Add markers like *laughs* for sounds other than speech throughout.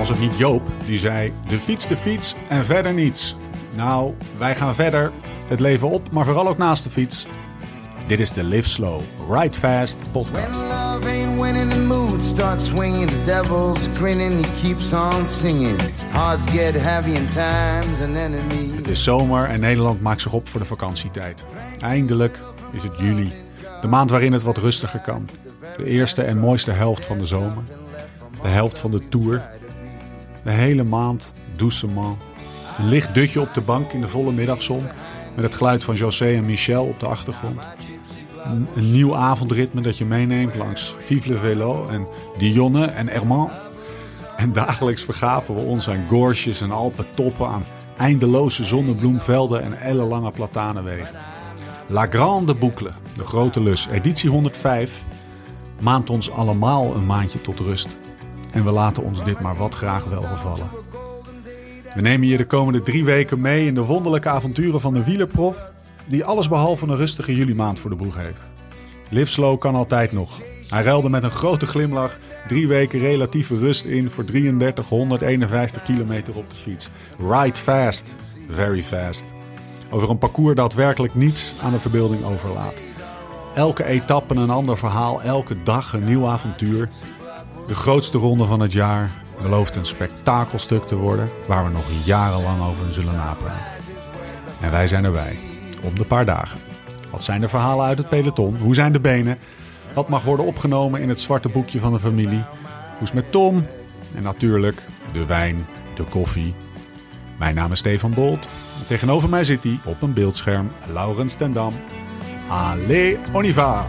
was het niet Joop die zei: de fiets, de fiets en verder niets. Nou, wij gaan verder. Het leven op, maar vooral ook naast de fiets. Dit is de Live Slow, Ride Fast podcast. When love ain't winning, the mood starts swinging. The devil's grinning, he keeps on singing. Hearts get heavy in times enemies. Het is zomer en Nederland maakt zich op voor de vakantietijd. Eindelijk is het juli, de maand waarin het wat rustiger kan. De eerste en mooiste helft van de zomer. De helft van de tour. De hele maand doucement. Een licht dutje op de bank in de volle middagzon. Met het geluid van José en Michel op de achtergrond. Een, nieuw avondritme dat je meeneemt langs Vive le Velo en Dionne en Herman. En dagelijks vergapen we ons aan gorges en alpentoppen, aan eindeloze zonnebloemvelden en ellenlange platanenwegen. La Grande Boucle, de grote lus, editie 105, maand ons allemaal een maandje tot rust. En we laten ons dit maar wat graag welgevallen. We nemen je de komende drie weken mee in de wonderlijke avonturen van de wielerprof, die alles behalve een rustige juli maand voor de boeg heeft. Live slow kan altijd nog. Hij ruilde met een grote glimlach drie weken relatieve rust in voor 3351 kilometer op de fiets. Ride fast, very fast. Over een parcours dat werkelijk niets aan de verbeelding overlaat. Elke etappe een ander verhaal, elke dag een nieuw avontuur. De grootste ronde van het jaar belooft een spektakelstuk te worden waar we nog jarenlang over zullen napraten. En wij zijn erbij, om de paar dagen. Wat zijn de verhalen uit het peloton? Hoe zijn de benen? Wat mag worden opgenomen in het zwarte boekje van de familie? Hoe is met Tom? En natuurlijk de wijn, de koffie. Mijn naam is Stefan Bolt. En tegenover mij zit hij op een beeldscherm, Laurens ten Dam. Allez, on y va!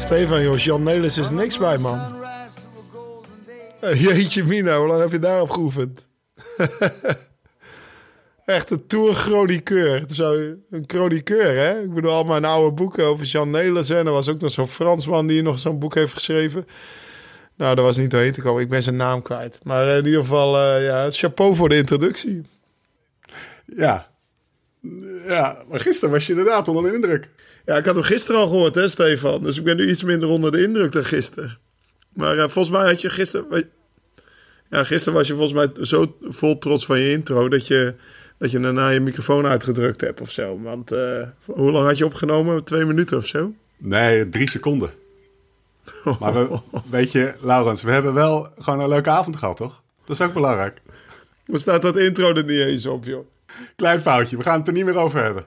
Stefan, joh, Jan Nelis is niks bij, man. Eh, Jeetje mina, hoe lang heb je daarop geoefend? *laughs* Echt een tour-chroniqueur. Een chroniqueur, hè? Ik bedoel, al mijn oude boeken over Jan Nelis. En er was ook nog zo'n Fransman die nog zo'n boek heeft geschreven. Nou, daar was niet doorheen te komen. Ik ben zijn naam kwijt. Maar in ieder geval, eh, ja, chapeau voor de introductie. Ja. Ja, maar gisteren was je inderdaad onder de indruk. Ja, ik had hem gisteren al gehoord, hè, Stefan. Dus ik ben nu iets minder onder de indruk dan gisteren. Maar eh, volgens mij had je gisteren... Ja, gisteren was je volgens mij zo vol trots van je intro... dat je, dat je daarna je microfoon uitgedrukt hebt of zo. Want eh, hoe lang had je opgenomen? Twee minuten of zo? Nee, drie seconden. Maar we, *laughs* weet je, Laurens, we hebben wel gewoon een leuke avond gehad, toch? Dat is ook belangrijk. Maar staat dat intro er niet eens op, joh. Klein foutje, we gaan het er niet meer over hebben.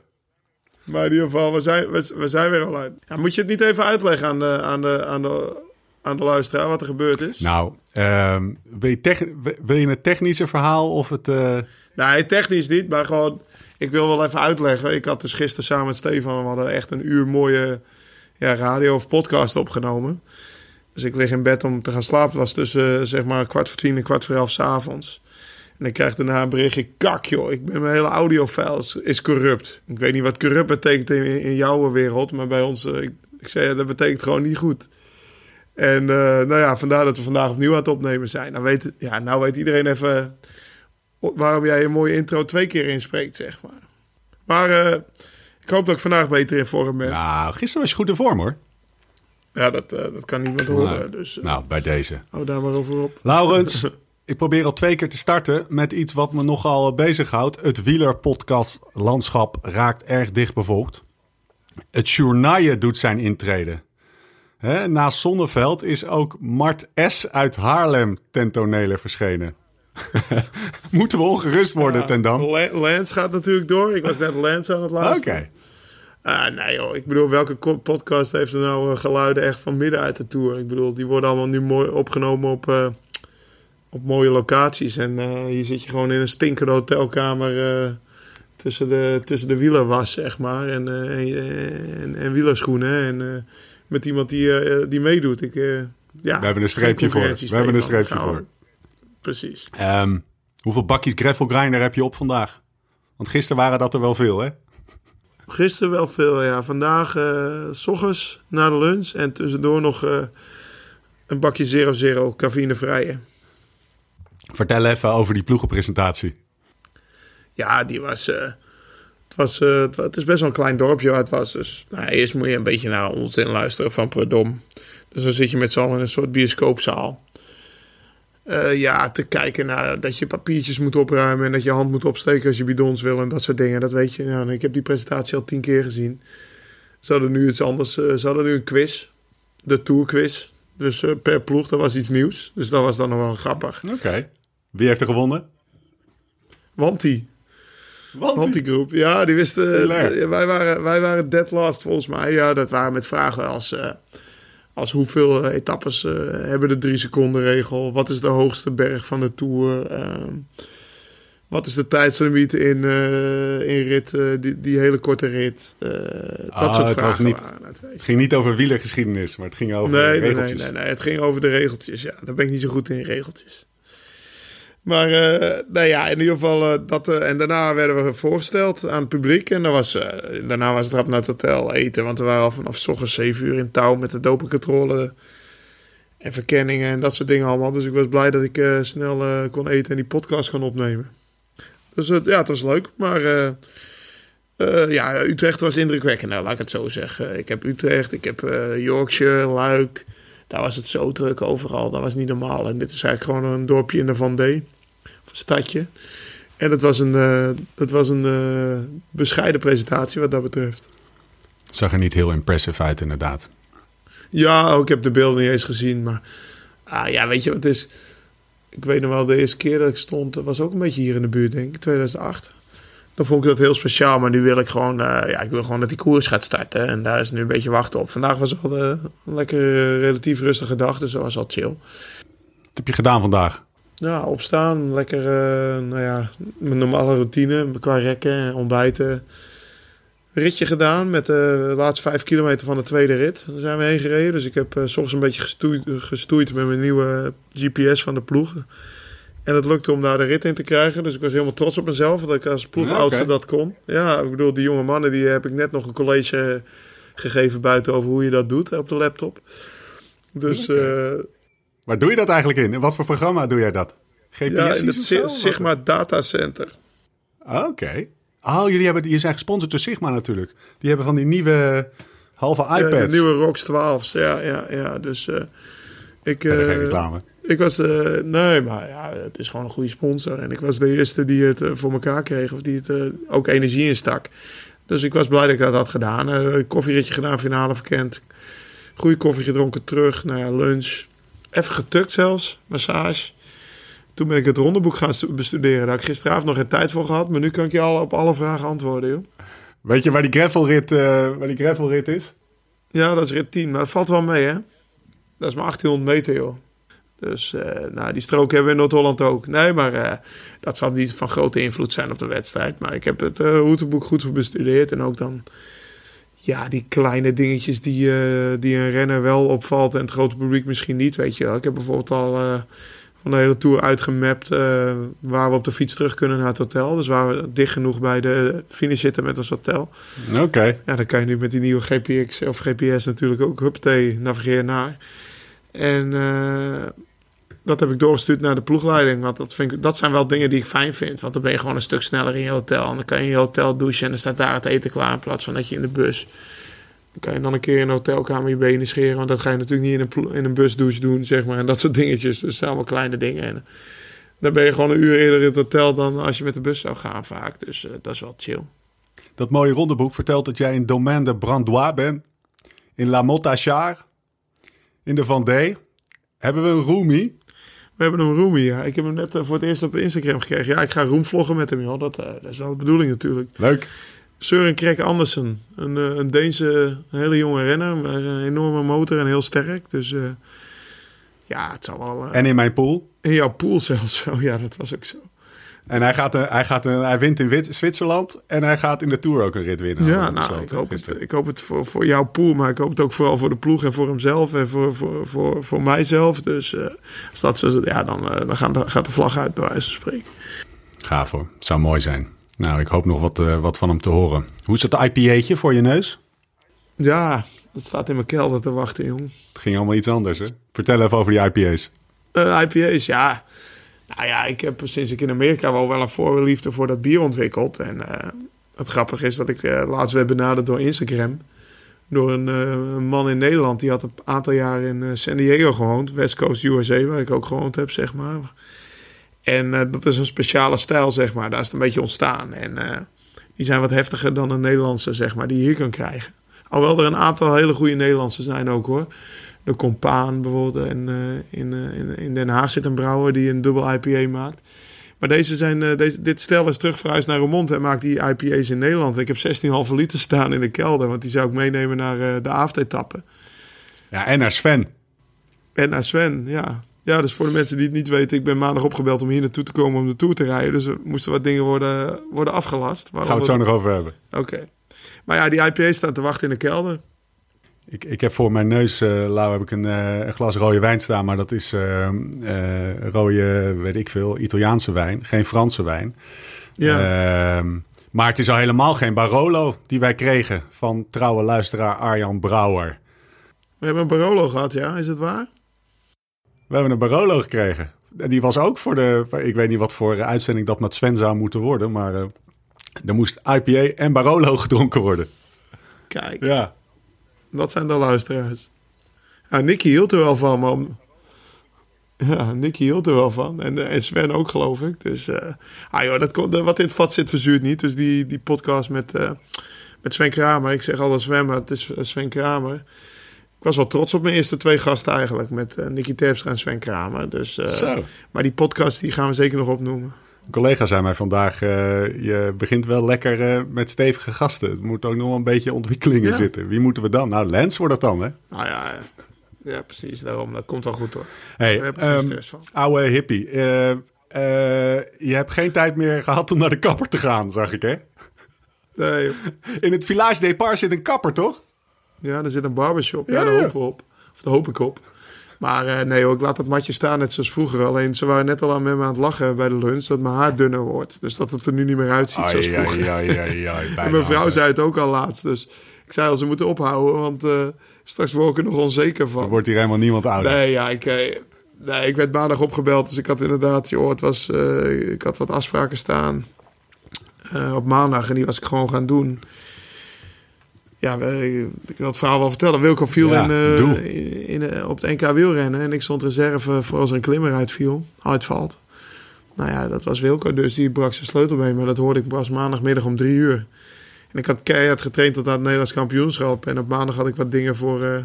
Maar in ieder geval, we zijn, we, we zijn weer al uit. Ja, moet je het niet even uitleggen aan de, aan de, aan de, aan de luisteraar wat er gebeurd is? Nou, ehm, wil, je tech- wil je het technische verhaal of het... eh, Nee, technisch niet, maar gewoon... Ik wil wel even uitleggen. Ik had dus gisteren samen met Stefan... we hadden echt een uur mooie ja, radio of podcast opgenomen. Dus ik lig in bed om te gaan slapen. Het was tussen eh, zeg maar kwart voor tien en kwart voor elf 's avonds. En ik krijg daarna een berichtje... Kak joh, ik ben mijn hele audiofile is, is corrupt. Ik weet niet wat corrupt betekent in, in jouw wereld... maar bij ons... eh, ik, ik zei, ja, dat betekent gewoon niet goed. En eh, nou ja, vandaar dat we vandaag opnieuw aan het opnemen zijn. Nou weet, ja, nou weet iedereen even waarom jij een mooie intro twee keer inspreekt, zeg maar. Maar eh, ik hoop dat ik vandaag beter in vorm ben. Ja, Nou, gisteren was je goed in vorm, hoor. dat, eh, dat kan niemand horen. Nou, dus nou, bij deze. hou daar maar over op. Laurens, *laughs* ik probeer al twee keer te starten met iets wat me nogal bezighoudt. Het wielerpodcast landschap raakt erg dicht bevolkt. Het journaille doet zijn intrede. Naast Zonneveld is ook Mart S. uit Haarlem ten tonele verschenen. *laughs* Moeten we ongerust worden, ten Dam? Oké. La- Lance gaat natuurlijk door. Ik was net Lance aan het *laughs* luisteren. Ah, nee joh, ik bedoel, welke podcast heeft er nou eh, geluiden echt van midden uit de tour? Ik bedoel, die worden allemaal nu mooi opgenomen op, eh, op mooie locaties. En eh, hier zit je gewoon in een stinkende hotelkamer eh, tussen, de, tussen de wielerwas, zeg maar. En, eh, en, en, en wielerschoenen. En met iemand die, die meedoet. Ik, ja, We hebben een streepje voor. We hebben een streepje voor. Precies. Ehm, hoeveel bakjes gravel grinder heb je op vandaag? Want gisteren waren dat er wel veel, hè? Gisteren wel veel, ja. Vandaag s ochtends na de lunch en tussendoor nog een bakje Zero Zero cafeïnevrije. Vertel even over die ploegenpresentatie. Ja, die was. eh, het, was eh, het, is best wel een klein dorpje waar het was. Dus nou, eerst moet je een beetje naar ons in luisteren van Predom. Dus dan zit je met z'n allen in een soort bioscoopzaal. Eh, ja, te kijken naar dat je papiertjes moet opruimen en dat je hand moet opsteken als je bidons wil en dat soort dingen. Dat weet je. En ik heb die presentatie al tien keer gezien. Ze hadden nu iets anders. ze hadden nu een quiz. De Tour quiz. Dus eh, per ploeg, dat was iets nieuws. Dus dat was dan nog wel grappig. Oké. Wie heeft er gewonnen? Want die. Want Want die groep, ja, die wisten. Eh, wij, waren, wij waren dead last volgens mij. Ja, dat waren met vragen als, eh, als hoeveel etappes hebben de drie seconden regel? Wat is de hoogste berg van de Tour? Wat is de tijdslimiet in, eh, in rit, eh, die, die hele korte rit? Eh, dat Ah, soort het vragen niet- waren het, ging niet over wielergeschiedenis, maar het ging over Nee, nee, nee, regeltjes. nee, nee, het ging over de regeltjes. Ja, daar ben ik niet zo goed in, regeltjes. Maar, nou ja, in ieder geval dat. en daarna werden we voorgesteld aan het publiek. En was, daarna was het rap naar het hotel eten. Want we waren al vanaf ochtends 7 uur in touw met de dopingcontrole. En verkenningen en dat soort dingen allemaal. Dus ik was blij dat ik snel kon eten en die podcast kon opnemen. Dus ja, het was leuk. Maar eh, eh, ja, Utrecht was indrukwekkender, laat ik het zo zeggen. Ik heb Utrecht, ik heb eh, Yorkshire, Luik. Daar was het zo druk overal. Dat was niet normaal. En dit is eigenlijk gewoon een dorpje in de Van D. Of een stadje. En het was een, het was een bescheiden presentatie wat dat betreft. Het zag er niet heel impressive uit, inderdaad. Ja, ook, ik heb de beelden niet eens gezien. Maar ah, ja, weet je wat het is? Ik weet nog wel, de eerste keer dat ik stond, was ook een beetje hier in de buurt, denk ik, 2008. Dan vond ik dat heel speciaal, maar nu wil ik gewoon, eh, ja, ik wil gewoon dat die koers gaat starten. En daar is nu een beetje wachten op. Vandaag was al eh, een lekker eh, relatief rustige dag, dus dat was al chill. Wat heb je gedaan vandaag? Ja, opstaan, lekker, nou ja, mijn normale routine qua rekken en ontbijten. Ritje gedaan met de laatste vijf kilometer van de tweede rit. Daar zijn we heen gereden. Dus ik heb eh, s ochtends een beetje gestoeid, gestoeid met mijn nieuwe GPS van de ploeg. En het lukte om daar de rit in te krijgen. Dus ik was helemaal trots op mezelf dat ik als ploegoudste Ja, dat kon. Ja, ik bedoel, die jonge mannen die heb ik net nog een college gegeven buiten over hoe je dat doet op de laptop. Dus eh, Waar doe je dat eigenlijk in? In wat voor programma doe jij dat? GPS ja, in het? Sigma Data Center. Oké. Oh, jullie hebben, die zijn gesponsord door Sigma natuurlijk. Die hebben van die nieuwe halve Ja, de iPads. nieuwe Rox 12's, ja, ja, ja. Dus eh, ik, geen eh, reclame. ik was, eh, nee, maar ja, het is gewoon een goede sponsor. En ik was de eerste die het voor elkaar kreeg, of die het ook energie instak. Dus ik was blij dat ik dat had gedaan. Koffieritje gedaan, finale verkend. Goede koffie gedronken terug, nou ja, lunch. Even getukt zelfs, massage. Toen ben ik het rondeboek gaan stu- bestuderen. Daar had ik gisteravond nog geen tijd voor gehad. Maar nu kan ik je al op alle vragen antwoorden, joh. Weet je waar die gravelrit, eh, waar die gravelrit is? Ja, dat is rit 10. Maar dat valt wel mee, hè? Dat is maar 1800 meter, joh. Dus eh, nou, die strook hebben we in Noord-Holland ook. Nee, maar eh, dat zal niet van grote invloed zijn op de wedstrijd. Maar ik heb het routeboek goed bestudeerd. En ook dan, ja, die kleine dingetjes die, die een renner wel opvalt en het grote publiek misschien niet, weet je wel. Ik heb bijvoorbeeld al van de hele tour uitgemapt eh, waar we op de fiets terug kunnen naar het hotel. Dus waar we dicht genoeg bij de finish zitten met ons hotel. Oké. Ja, dan kan je nu met die nieuwe GPX of GPS natuurlijk ook huppatee navigeren naar. En eh, dat heb ik doorgestuurd naar de ploegleiding. Want dat, vind ik, dat zijn wel dingen die ik fijn vind. Want dan ben je gewoon een stuk sneller in je hotel. En dan kan je in je hotel douchen en dan staat daar het eten klaar in plaats van dat je in de bus. Dan kan je dan een keer in een hotelkamer je benen scheren. Want dat ga je natuurlijk niet in een, in een busdouche doen, zeg maar. En dat soort dingetjes. Dus dat zijn allemaal kleine dingen. En dan ben je gewoon een uur eerder in het hotel dan als je met de bus zou gaan vaak. Dus eh, dat is wel chill. Dat mooie rondeboek vertelt dat jij in Domaine de Brandois bent. In La Motte Char. In de Vendée. Hebben we een roomie? We hebben een roomie, ja. Ik heb hem net eh, voor het eerst op Instagram gekregen. Ja, ik ga roomvloggen met hem, joh. Dat, eh, dat is wel de bedoeling natuurlijk. Leuk. Søren Krek Andersen. Een, eh, een Deense, een hele jonge renner. Een enorme motor en heel sterk. Dus eh, ja, het zal wel... eh, En in mijn pool. in jouw pool zelfs. *laughs* Oh ja, dat was ook zo. En hij, gaat, hij, gaat, hij wint in Wit- Zwitserland. En hij gaat in de Tour ook een rit winnen. ja, nou, ik hoop, het, ik hoop het voor, voor jouw pool. Maar ik hoop het ook vooral voor de ploeg en voor hemzelf. En voor, voor, voor, voor mijzelf. Dus als dat zo ja, dan, dan gaat, de, gaat de vlag uit bij wijze van spreken. Gaaf hoor. Zou mooi zijn. Nou, ik hoop nog wat, eh, wat van hem te horen. Hoe is het IPA'tje voor je neus? Ja, dat staat in mijn kelder te wachten, jong. Het ging allemaal iets anders, hè? Vertel even over die IPA's. Eh, IPA's, ja. Nou ja, ik heb sinds ik in Amerika wel wel een voorliefde voor dat bier ontwikkeld. En eh, het grappige is dat ik laatst werd benaderd door Instagram. Door een, een man in Nederland. Die had een aantal jaar in San Diego gewoond. West Coast USA, waar ik ook gewoond heb, zeg maar. En eh, dat is een speciale stijl, zeg maar. Daar is het een beetje ontstaan. En eh, die zijn wat heftiger dan een Nederlandse, zeg maar, die je hier kan krijgen. Alhoewel er een aantal hele goede Nederlandse zijn ook, hoor. De Compaan bijvoorbeeld. En eh, in, in, in Den Haag zit een brouwer die een dubbel IPA maakt. Maar deze zijn, deze, dit stel is terug verhuisd naar Remond en maakt die IPA's in Nederland. Ik heb 16,5 liter staan in de kelder, want die zou ik meenemen naar de avondetappen. Ja, en naar Sven. En naar Sven, ja. Ja, dus voor de mensen die het niet weten, ik ben maandag opgebeld om hier naartoe te komen om de Tour te rijden. Dus er moesten wat dingen worden, worden afgelast. Gaan we het zo nog over hebben. Oké. Maar ja, die IPA's staan te wachten in de kelder. Ik, ik heb voor mijn neus, eh Lau, heb ik een, eh, een glas rode wijn staan. Maar dat is eh, rode, weet ik veel, Italiaanse wijn. Geen Franse wijn. Ja. Ehm, maar het is al helemaal geen Barolo die wij kregen van trouwe luisteraar Arjan Brouwer. We hebben een Barolo gehad, ja. Is het waar? We hebben een Barolo gekregen. En die was ook voor de, ik weet niet wat voor uitzending dat met Sven zou moeten worden. Maar eh, er moest IPA en Barolo *laughs* gedronken worden. Kijk, Ja. dat zijn de luisteraars. Ja, Nicky hield er wel van, man. Ja, Nicky hield er wel van. En, eh, en Sven ook, geloof ik. Dus, eh ah joh, dat komt, wat in het vat zit, verzuurt niet. Dus die, die podcast met, eh, met Sven Kramer. Ik zeg altijd Sven, maar het is eh, Sven Kramer. Ik was wel trots op mijn eerste twee gasten eigenlijk. Met eh, Nicky Terpstra en Sven Kramer. Dus, eh, Zo. Maar die podcast die gaan we zeker nog opnoemen. Een collega zei mij vandaag, eh, je begint wel lekker eh, met stevige gasten. Er moet ook nog wel een beetje ontwikkeling in Ja. zitten. Wie moeten we dan? Nou, Lens wordt het dan, hè? Nou ja, ja. ja, precies. Daarom, dat komt wel goed hoor. Hey, Daar heb ik ehm, stress van. oude hippie. eh, eh, je hebt geen tijd meer gehad om naar de kapper te gaan, zag ik, hè? Nee, In het Village Depart zit een kapper, toch? Ja, er zit een barbershop. Ja, Ja, daar hopen we op. Of daar hoop ik op. Maar eh, nee hoor, ik laat dat matje staan net zoals vroeger. Alleen ze waren net al aan met me aan het lachen bij de lunch dat mijn haar dunner wordt. Dus dat het er nu niet meer uitziet zoals vroeger. ai, *laughs* en mijn vrouw zei het ook al laatst. Dus ik zei al, ze moeten ophouden, want eh, straks word ik er nog onzeker Er van. wordt hier helemaal niemand ouder. Nee, ja, ik, eh, nee, ik werd maandag opgebeld. Dus ik had inderdaad, joh, het was, ik had wat afspraken staan op maandag. En die was ik gewoon gaan doen. Ja, we- ik wil het verhaal wel vertellen. Wilco viel Ja, in, eh, in, in, eh, op het NK wielrennen. En ik stond reserve voor als er een klimmer uitviel, uitvalt. Nou ja, dat was Wilco dus. Die brak zijn sleutel mee. Maar dat hoorde ik pas maandagmiddag om drie uur. En ik had keihard getraind tot aan het Nederlands kampioenschap. En op maandag had ik wat dingen voor, eh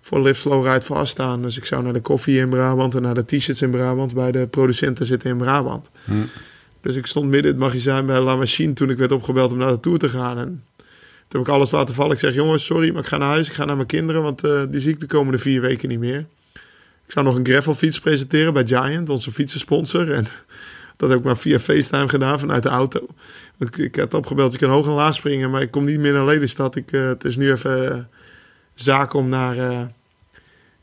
voor Live Slow Ride vast staan. Dus ik zou naar de koffie in Brabant en naar de t-shirts in Brabant. Bij de producenten zitten in Brabant. Hm. Dus ik stond midden in het magazijn bij La Machine toen ik werd opgebeld om naar de Tour te gaan. En toen heb ik alles laten vallen. Ik zeg, jongens, sorry, maar ik ga naar huis. Ik ga naar mijn kinderen, want eh, die zie ik de komende vier weken niet meer. Ik zou nog een gravelfiets presenteren bij Giant, onze fietsensponsor. En *laughs* dat heb ik maar via FaceTime gedaan vanuit de auto. Ik, ik had opgebeld, ik kan hoog en laag springen, maar ik kom niet meer naar Lelystad. Ik, eh, het is nu even eh, zaak om naar,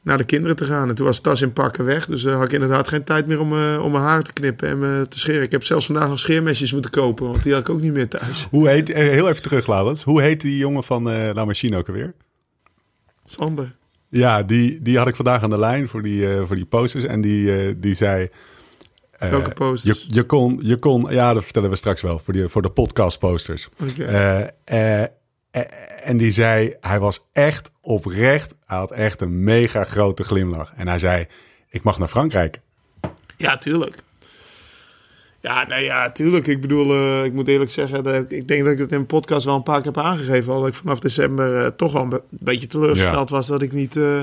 naar de kinderen te gaan. En toen was tas in pakken weg, dus uh, had ik inderdaad geen tijd meer om, eh, om mijn haar te knippen en me te scheren. Ik heb zelfs vandaag nog scheermesjes moeten kopen, want die had ik ook niet meer thuis. Hoe heet, eh, heel even terug, Laurens. Hoe heet die jongen van eh La Machine ook alweer? Sander. Ja, die, die had ik vandaag aan de lijn voor die, eh, voor die posters. En die, eh, die zei... eh, Welke posters? Je, je, kon, je kon... Ja, dat vertellen we straks wel. Voor, die, voor de podcast posters. Oké. En die zei... Hij was echt oprecht... Hij had echt een mega grote glimlach. En hij zei... Ik mag naar Frankrijk. Ja, tuurlijk. Ja, nee, ja, tuurlijk. Ik bedoel, eh, ik moet eerlijk zeggen, dat ik, ik denk dat ik het in de podcast wel een paar keer heb aangegeven. Al dat ik vanaf december eh, toch wel een be- beetje teleurgesteld was dat ik niet eh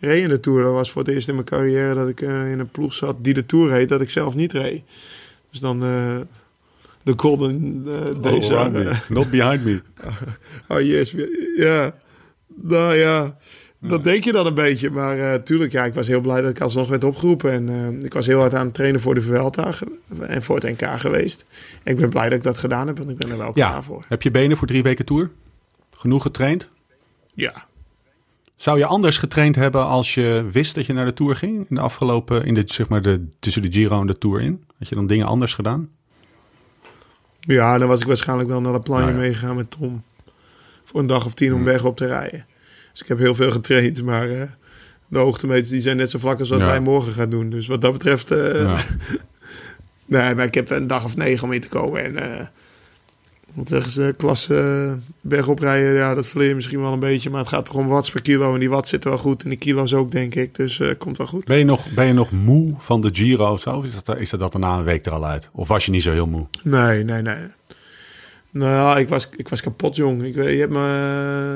reed in de Tour. Dat was voor het eerst in mijn carrière dat ik in een ploeg zat die de Tour reed, dat ik zelf niet reed. Dus dan de Golden eh Days. around waren- me. Not behind me. *laughs* Oh yes, ja. Nou ja, dat denk je dan een beetje. Maar eh tuurlijk, ja, ik was heel blij dat ik alsnog werd opgeroepen. En eh, ik was heel hard aan het trainen voor de Vuelta en voor het NK geweest. En ik ben blij dat ik dat gedaan heb, want ik ben er wel Ja. klaar voor. Heb je benen voor drie weken tour? Genoeg getraind? Ja. Zou je anders getraind hebben als je wist dat je naar de Tour ging? In de afgelopen, in de, zeg maar de, tussen de Giro en de Tour in? Had je dan dingen anders gedaan? Ja, dan was ik waarschijnlijk wel naar de planje Nou ja. meegegaan met Tom. Voor een dag of tien om weg op te rijden. Dus ik heb heel veel getraind, maar eh, de hoogtemeters die zijn net zo vlak als wat Ja. wij morgen gaan doen. Dus wat dat betreft, eh, Ja. *laughs* nee, maar ik heb een dag of negen om in te komen. En eh wat zeggen ze, klasse eh, bergop rijden, ja, dat verleer je misschien wel een beetje. Maar het gaat toch om watts per kilo. En die watt zitten wel goed. En die kilo's ook, denk ik. Dus eh komt wel goed. Ben, je nog, ben je nog moe van de Giro of zo? Is dat, is dat, dat er na een week er al uit? Of was je niet zo heel moe? Nee, nee, nee. Nou, ik was, ik was kapot, jong. Ik, weet- je hebt me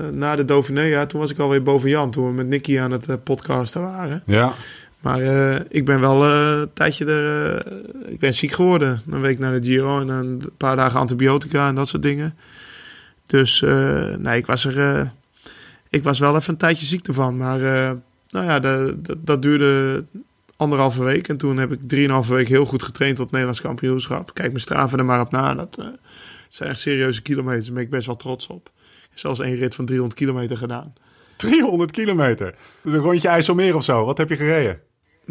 eh, na de Dauphiné, ja, toen was ik alweer boven Jan. Toen we met Nicky aan het eh, podcasten waren. Ja. Maar eh, ik ben wel eh, een tijdje er... eh, ik ben ziek geworden. Een week na de Giro en een paar dagen antibiotica en dat soort dingen. Dus nee, ik was er... ik was wel even een tijdje ziek ervan. Maar nou ja, dat duurde anderhalve week. En toen heb ik drieënhalve week heel goed getraind tot Nederlands kampioenschap. Kijk mijn straven er maar op na. Dat zijn echt serieuze kilometers. Daar ben ik best wel trots op. Zelfs één rit van 300 kilometer gedaan. 300 kilometer. Dus een rondje IJsselmeer of zo. Wat heb je gereden?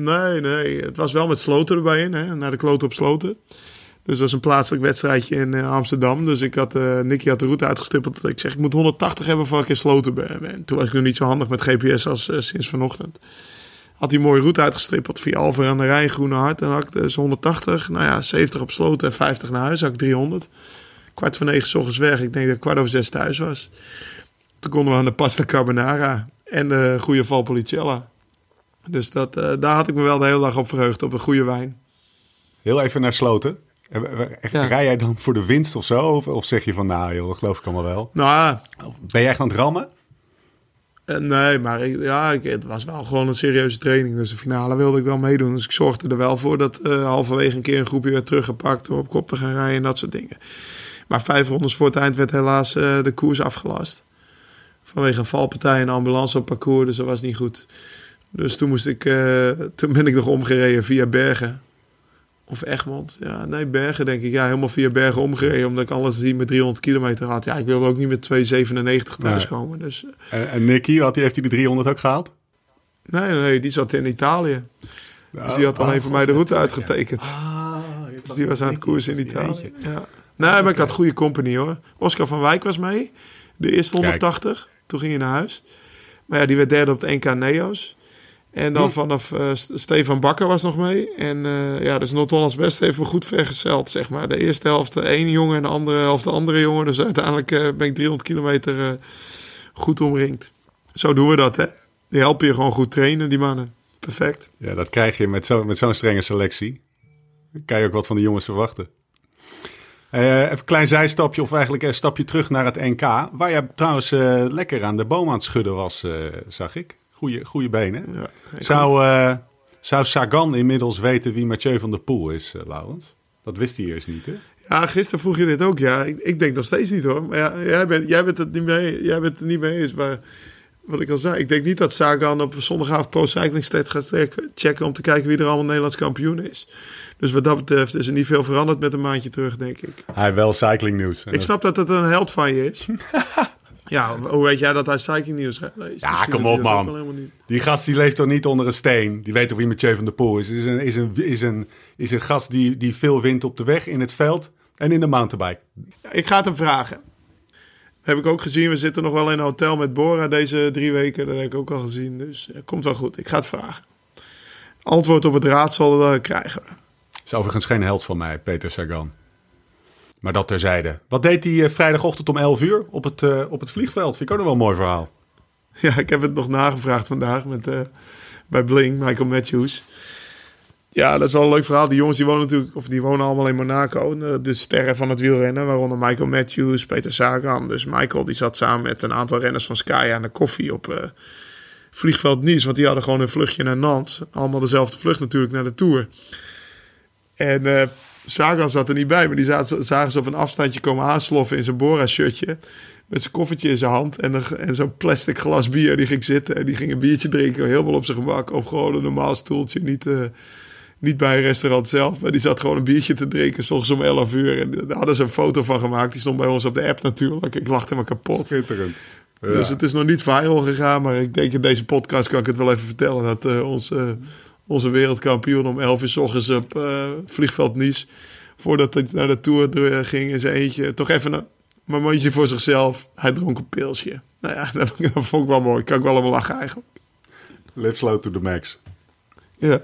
Nee, nee. Het was wel met sloten erbij in. Hè? Naar de kloot op sloten. Dus dat is een plaatselijk wedstrijdje in eh, Amsterdam. Dus ik had, eh Nicky had de route uitgestippeld. Ik zeg, ik moet 180 hebben voor ik in sloten ben. En toen was ik nog niet zo handig met GPS als eh, sinds vanochtend. Had een mooie route uitgestippeld via Alver aan de Rijn, Groene Hart. En had ik dus 180, nou ja, 70 op sloten en 50 naar huis. had ik 300. Kwart voor negen 's ochtends weg. Ik denk dat ik kwart over zes thuis was. Toen konden we aan de pasta carbonara en de goede Valpolicella. Dus dat, eh, daar had ik me wel de hele dag op verheugd, op een goede wijn. Heel even naar Sloten. Eh, Ja. Rij jij dan voor de winst of zo? Of, of zeg je van, nou joh, dat geloof ik allemaal wel. Nou, Ben je echt aan het rammen? eh, nee, maar ik, ja, ik, het was wel gewoon een serieuze training. Dus de finale wilde ik wel meedoen. Dus ik zorgde er wel voor dat halverwege een keer een groepje werd teruggepakt... door op kop te gaan rijden en dat soort dingen. Maar vijf rondes voor het eind werd helaas de koers afgelast. Vanwege een valpartij en ambulance op parcours, dus dat was niet goed. Dus toen, moest ik, eh, toen ben ik nog omgereden via Bergen. Of Egmond. Ja, nee, Bergen denk ik. Ja, helemaal via Bergen omgereden. Omdat ik alles die met 300 kilometer had. Ja, ik wilde ook niet met 2,97 thuiskomen. Dus En, en Nicky, had die, heeft hij de 300 ook gehaald? nee, nee, die zat in Italië. Dus die had Oh, alleen voor mij de route uitgetekend. Ah, Dus die was aan het koersen in Italië. Ja. Nee, maar ik had goede company hoor. Oscar van Wijk was mee. De eerste 180. Toen ging hij naar huis. Maar ja, die werd derde op de NK Neo's. En dan Hm. vanaf St- Stefan Bakker was nog mee. En eh, ja, dus Noord-Hollands Best heeft me goed vergezeld, zeg maar. De eerste helft de ene jongen en de andere helft de andere jongen. Dus uiteindelijk eh, ben ik 300 kilometer goed omringd. Zo doen we dat, hè. Die helpen je gewoon goed trainen, die mannen. Perfect. Ja, dat krijg je met zo- met zo'n strenge selectie. Dan kan je ook wat van de jongens verwachten. Even een klein zijstapje, of eigenlijk een stapje terug naar het NK. Waar jij trouwens lekker aan de boom aan het schudden was, zag ik. Goeie, goeie benen. Ja, Zou, eh, zou Sagan inmiddels weten wie Mathieu van der Poel is, eh, Laurens? Dat wist hij eerst niet, hè? Ja, gisteren vroeg je dit ook. Ja, ik, ik denk nog steeds niet hoor. Maar ja, jij, bent, jij, bent het niet mee, jij bent het niet mee eens. Maar wat ik al zei, ik denk niet dat Sagan op zondagavond Pro Cycling Stats gaat checken om te kijken wie er allemaal Nederlands kampioen is. Dus wat dat betreft is er niet veel veranderd met een maandje terug, denk ik. Hij wel cycling nieuws. Ik snap dat het een held van je is. *laughs* ja, hoe weet jij dat hij cycling nieuws? Ja, Misschien kom op, man. Die gast die leeft toch niet onder een steen? Die weet toch wie Mathieu van der Poel is? Is een, is een, is een, is een gast die, die veel wint op de weg, in het veld en in de mountainbike. Ja, ik ga het hem vragen. heb ik ook gezien. We zitten nog wel in een hotel met Bora deze drie weken. Dat heb ik ook al gezien. Dus eh, komt wel goed. Ik ga het vragen. Antwoord op het raadsel eh, krijgen we. Is overigens geen held van mij, Peter Sagan. Maar dat terzijde. Wat deed hij eh, vrijdagochtend om 11 uur op het, eh, op het vliegveld? Vind ik ook nog wel een mooi verhaal. Ja, ik heb het nog nagevraagd vandaag met, eh, bij Bling, Michael Matthews. Ja, dat is wel een leuk verhaal. Die jongens die wonen natuurlijk, of die wonen allemaal in Monaco. De, sterren van het wielrennen, waaronder Michael Matthews, Peter Sagan. Dus Michael die zat samen met een aantal renners van Sky aan de koffie op vliegveld Nice. Want die hadden gewoon een vluchtje naar Nantes. Allemaal dezelfde vlucht natuurlijk naar de Tour. En Sagan zat er niet bij, maar die zaten, zagen ze op een afstandje komen aansloffen in zijn Bora-shirtje. Met zijn koffertje in zijn hand en, een- en zo'n plastic glas bier. Die ging zitten en die ging een biertje drinken. Helemaal op zijn gemak. Op gewoon een normaal stoeltje. Niet, eh, niet bij een restaurant zelf. Maar die zat gewoon een biertje te drinken. Soms om 11 uur. En daar hadden ze een foto van gemaakt. Die stond bij ons op de app natuurlijk. Ik lachte me kapot. Schitterend. Dus het is nog niet viral gegaan. Maar ik denk in deze podcast kan ik het wel even vertellen. Dat eh, onze, onze wereldkampioen om 11 uur s ochtends op eh, vliegveld Nice... voordat hij naar de Tour eh, ging in zijn eentje, toch even een momentje voor zichzelf. Hij dronk een pilsje. Nou ja, *laughs* dat, dat vond ik wel mooi. Kan ik wel om lachen eigenlijk. Live slow to the max. Ja.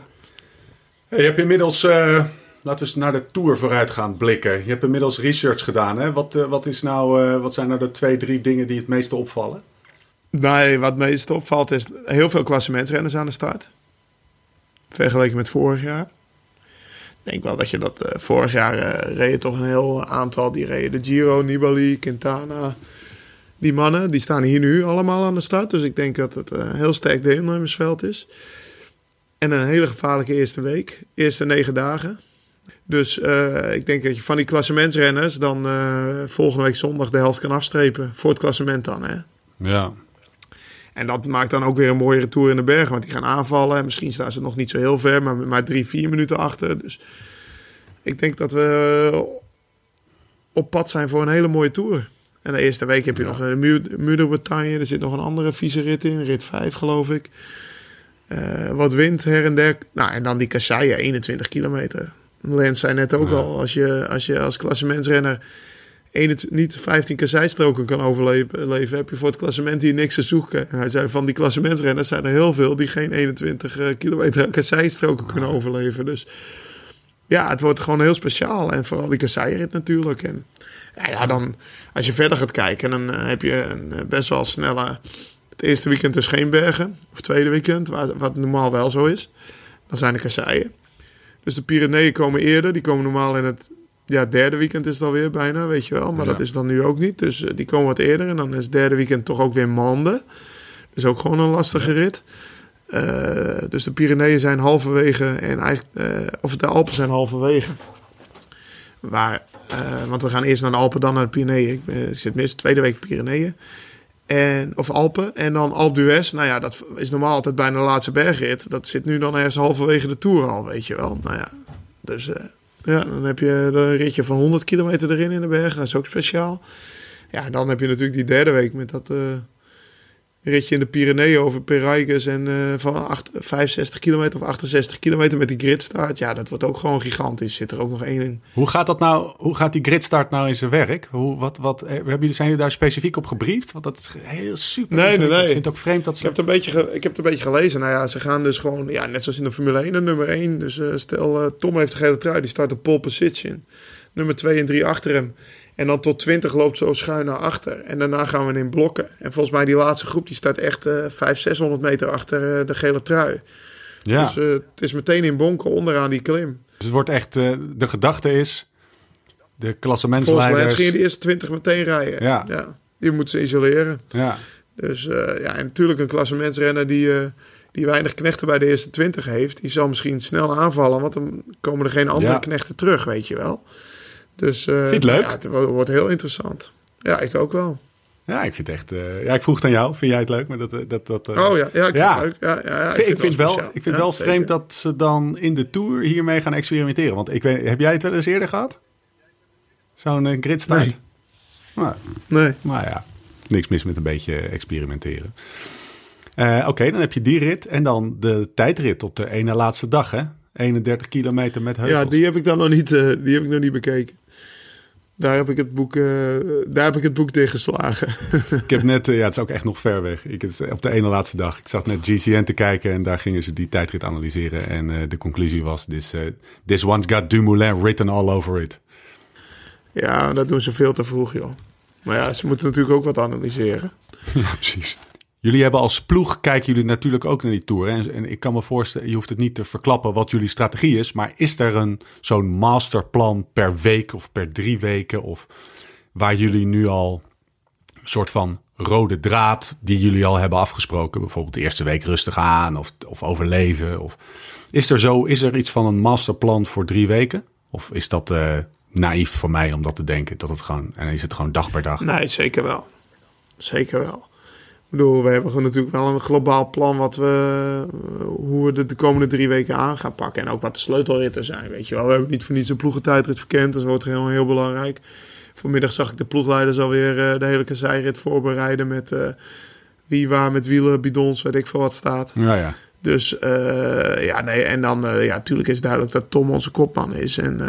Hey, je hebt inmiddels, eh, laten we eens naar de Tour vooruit gaan blikken. Je hebt inmiddels research gedaan. Hè? Wat, wat, is nou, wat zijn nou de twee, drie dingen die het meeste opvallen? Nee, wat meest opvalt is heel veel klassementsrenners aan de start. Vergeleken met vorig jaar. Ik denk wel dat je dat eh, vorig jaar eh reed toch een heel aantal. Die reden de Giro, Nibali, Quintana. Die mannen, die staan hier nu allemaal aan de start. Dus ik denk dat het een heel sterk deelnemersveld is. En een hele gevaarlijke eerste week. Eerste negen dagen. Dus eh, ik denk dat je van die klassementsrenners dan eh, volgende week zondag de helft kan afstrepen. Voor het klassement dan, hè. Ja. En dat maakt dan ook weer een mooie retour in de bergen. Want die gaan aanvallen. En misschien staan ze nog niet zo heel ver, maar maar drie, vier minuten achter. Dus ik denk dat we op pad zijn voor een hele mooie tour. En de eerste week heb je Ja. nog een Muur Muur de Bretagne. Er zit nog een andere vieze rit in. Rit 5, geloof ik. Eh, wat wind her en der. Nou, en dan die kasseien, 21 kilometer. Lens zei net ook Ja. al, als je als, je als klassementsrenner 21 niet 15 kasseistroken kan overleven, leven, heb je voor het klassement hier niks te zoeken. En hij zei, van die klassementsrenners zijn er heel veel die geen 21 eh, kilometer kasseistroken kunnen overleven. Dus ja, het wordt gewoon heel speciaal. En vooral die kasseirit natuurlijk. En ja, ja, dan als je verder gaat kijken, dan eh, heb je een eh, best wel snelle... Het eerste weekend dus geen bergen. Of tweede weekend, wat normaal wel zo is. Dan zijn de kasseien. Dus de Pyreneeën komen eerder. Die komen normaal in het ja, derde weekend is het alweer bijna, weet je wel. Maar Ja. dat is dan nu ook niet. Dus eh, die komen wat eerder. En dan is het derde weekend toch ook weer Mande. Dus ook gewoon een lastige rit. Eh, dus de Pyreneeën zijn halverwege. En eigenlijk, eh, of de Alpen zijn halverwege. Waar, want we gaan eerst naar de Alpen, dan naar de Pyreneeën. Ik, ben- ik zit mis, tweede week Pyreneeën. En, of Alpen. En dan Alpe d'Huez. Nou ja, dat is normaal altijd bijna de laatste bergrit. Dat zit nu dan ergens halverwege de Tour al, weet je wel. Nou ja, dus ja, dan heb je een ritje van 100 kilometer erin in de bergen. Dat is ook speciaal. Ja, dan heb je natuurlijk die derde week met dat eh, ritje in de Pyreneeën over Perijkes. En eh, van acht- 65 kilometer of 68 kilometer met die gridstart. Ja, dat wordt ook gewoon gigantisch. Zit er ook nog één in. Hoe gaat dat nou? Hoe gaat die gridstart nou in zijn werk? Hoe, wat, wat, eh, hebben jullie, zijn jullie daar specifiek op gebriefd? Want dat is heel super. Nee, nee. Ik vind het ook vreemd dat Ik ze. heb, het een beetje ge- ik heb het een beetje gelezen. Nou ja, ze gaan dus gewoon, ja, net zoals in de Formule 1, de nummer 1. Dus eh, stel, Tom heeft de gele trui, die start op pole position. Nummer 2 en 3 achter hem. En dan tot 20 loopt zo schuin naar achter. En daarna gaan we in blokken. En volgens mij die laatste groep, die staat echt eh 500, 600 meter achter eh, de gele trui. Ja, Dus eh, het is meteen in bonken onderaan die klim. dus het wordt echt. eh, de gedachte is. De Volgens Lens klassementsleiders. gingen de eerste 20 meteen rijden. Ja. Die moeten ze isoleren. Ja, Dus ja, en natuurlijk een klassementsrenner die, die weinig knechten bij de eerste 20 heeft, die zal misschien snel aanvallen, want dan komen er geen andere Ja. knechten terug, weet je wel. Dus, eh, Vind je het leuk? Ja, het wo- wordt heel interessant. Ja, ik ook wel. ja, ik vind het echt. eh, ja, ik vroeg het aan jou. Vind jij het leuk? Maar dat, eh, dat, dat, oh ja, ja, ik ja. vind het leuk. Ja, ja, ja, ik, vind, ik, wel, speciaal. ik vind wel zeker. vreemd dat ze dan in de tour hiermee gaan experimenteren. Want ik weet, heb jij het wel eens eerder gehad? Zo'n gridstart? Nee. Nou, Nee. Maar ja, niks mis met een beetje experimenteren. Oké, dan heb je die rit en dan de tijdrit op de ene laatste dag, hè? 31 kilometer met heuvels. Ja, die heb ik dan nog niet, eh, die heb ik nog niet bekeken. Daar heb ik het boek, eh, daar heb ik het boek dichtgeslagen. *laughs* Ik heb net, eh, ja, het is ook echt nog ver weg. Ik, het op de ene laatste dag. Ik zat net GCN te kijken en daar gingen ze die tijdrit analyseren. En de conclusie was, this, this one's got Dumoulin written all over it. ja, dat doen ze veel te vroeg, joh. Maar ja, ze moeten natuurlijk ook wat analyseren. *laughs* Ja, precies. Jullie hebben als ploeg, kijken jullie natuurlijk ook naar die Tour. en ik kan me voorstellen, je hoeft het niet te verklappen wat jullie strategie is. Maar is er een zo'n masterplan per week of per drie weken? Of waar jullie nu al een soort van rode draad die jullie al hebben afgesproken? Bijvoorbeeld de eerste week rustig aan of, of overleven? Of, is, er zo, is er iets van een masterplan voor drie weken? Of is dat eh, naïef van mij om dat te denken? Dat het gewoon, en is het gewoon dag per dag? Nee, zeker wel. Zeker wel. Bedoel, we hebben natuurlijk wel een globaal plan wat we, eh, hoe we de, de komende drie weken aan gaan pakken. En ook wat de sleutelritten zijn, weet je wel. We hebben niet voor niets een ploegentijdrit verkend, dus dat wordt heel, heel belangrijk. Vanmiddag zag ik de ploegleiders alweer eh, de hele kasseirit voorbereiden met eh, wie waar met wielen, bidons, weet ik veel wat staat. Ja, ja. Dus ja, nee, en dan, ja, natuurlijk is duidelijk dat Tom onze kopman is. En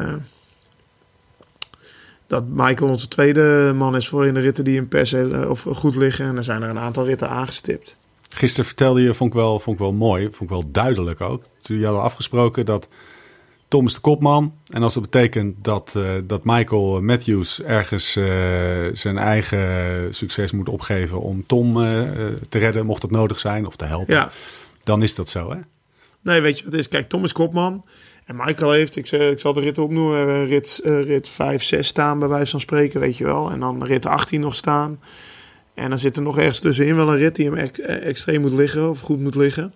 dat Michael onze tweede man is voor in de ritten die in per se eh, of goed liggen. En er zijn er een aantal ritten aangestipt. Gisteren vertelde je, vond ik wel, vond ik wel mooi, vond ik wel duidelijk ook. Toen hadden afgesproken dat Tom is de kopman. En als dat betekent dat, eh, dat Michael Matthews ergens eh, zijn eigen succes moet opgeven om Tom te redden, mocht dat nodig zijn, of te helpen, Ja, dan is dat zo, hè? nee, weet je wat het is? Kijk, Tom is kopman. En Michael heeft, ik, zeg- ik zal de ritten opnoemen, we hebben rit, eh, rit 5, 6 staan bij wijze van spreken, weet je wel. En dan rit 18 nog staan. En dan zit er nog ergens tussenin wel een rit die hem eh, extreem moet liggen of goed moet liggen.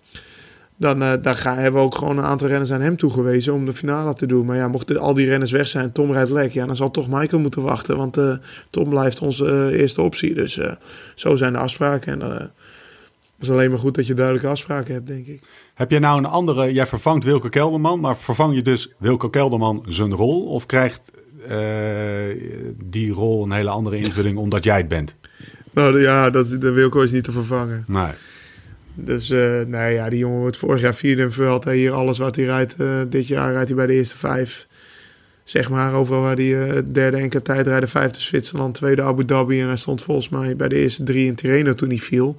Dan eh, daar gaan, hebben we ook gewoon een aantal renners aan hem toegewezen om de finale te doen. Maar ja, mochten al die renners weg zijn, Tom rijdt lek, ja, dan zal toch Michael moeten wachten. Want eh, Tom blijft onze eh, eerste optie. Dus eh, zo zijn de afspraken. En eh, het is alleen maar goed dat je duidelijke afspraken hebt, denk ik. Heb jij nou een andere, jij vervangt Wilco Kelderman, maar vervang je dus Wilco Kelderman zijn rol? Of krijgt eh, die rol een hele andere invulling omdat jij het bent? Nou ja, dat, de Wilco is niet te vervangen. Nee. Dus nee, ja, die jongen wordt vorig jaar vierde in Vuelta. Hij Hier alles wat hij rijdt, eh, dit jaar rijdt hij bij de eerste vijf. Zeg maar, overal waar hij derde enkele tijdrijden, vijfde Zwitserland, tweede Abu Dhabi. En hij stond volgens mij bij de eerste drie in Tirreno toen hij viel.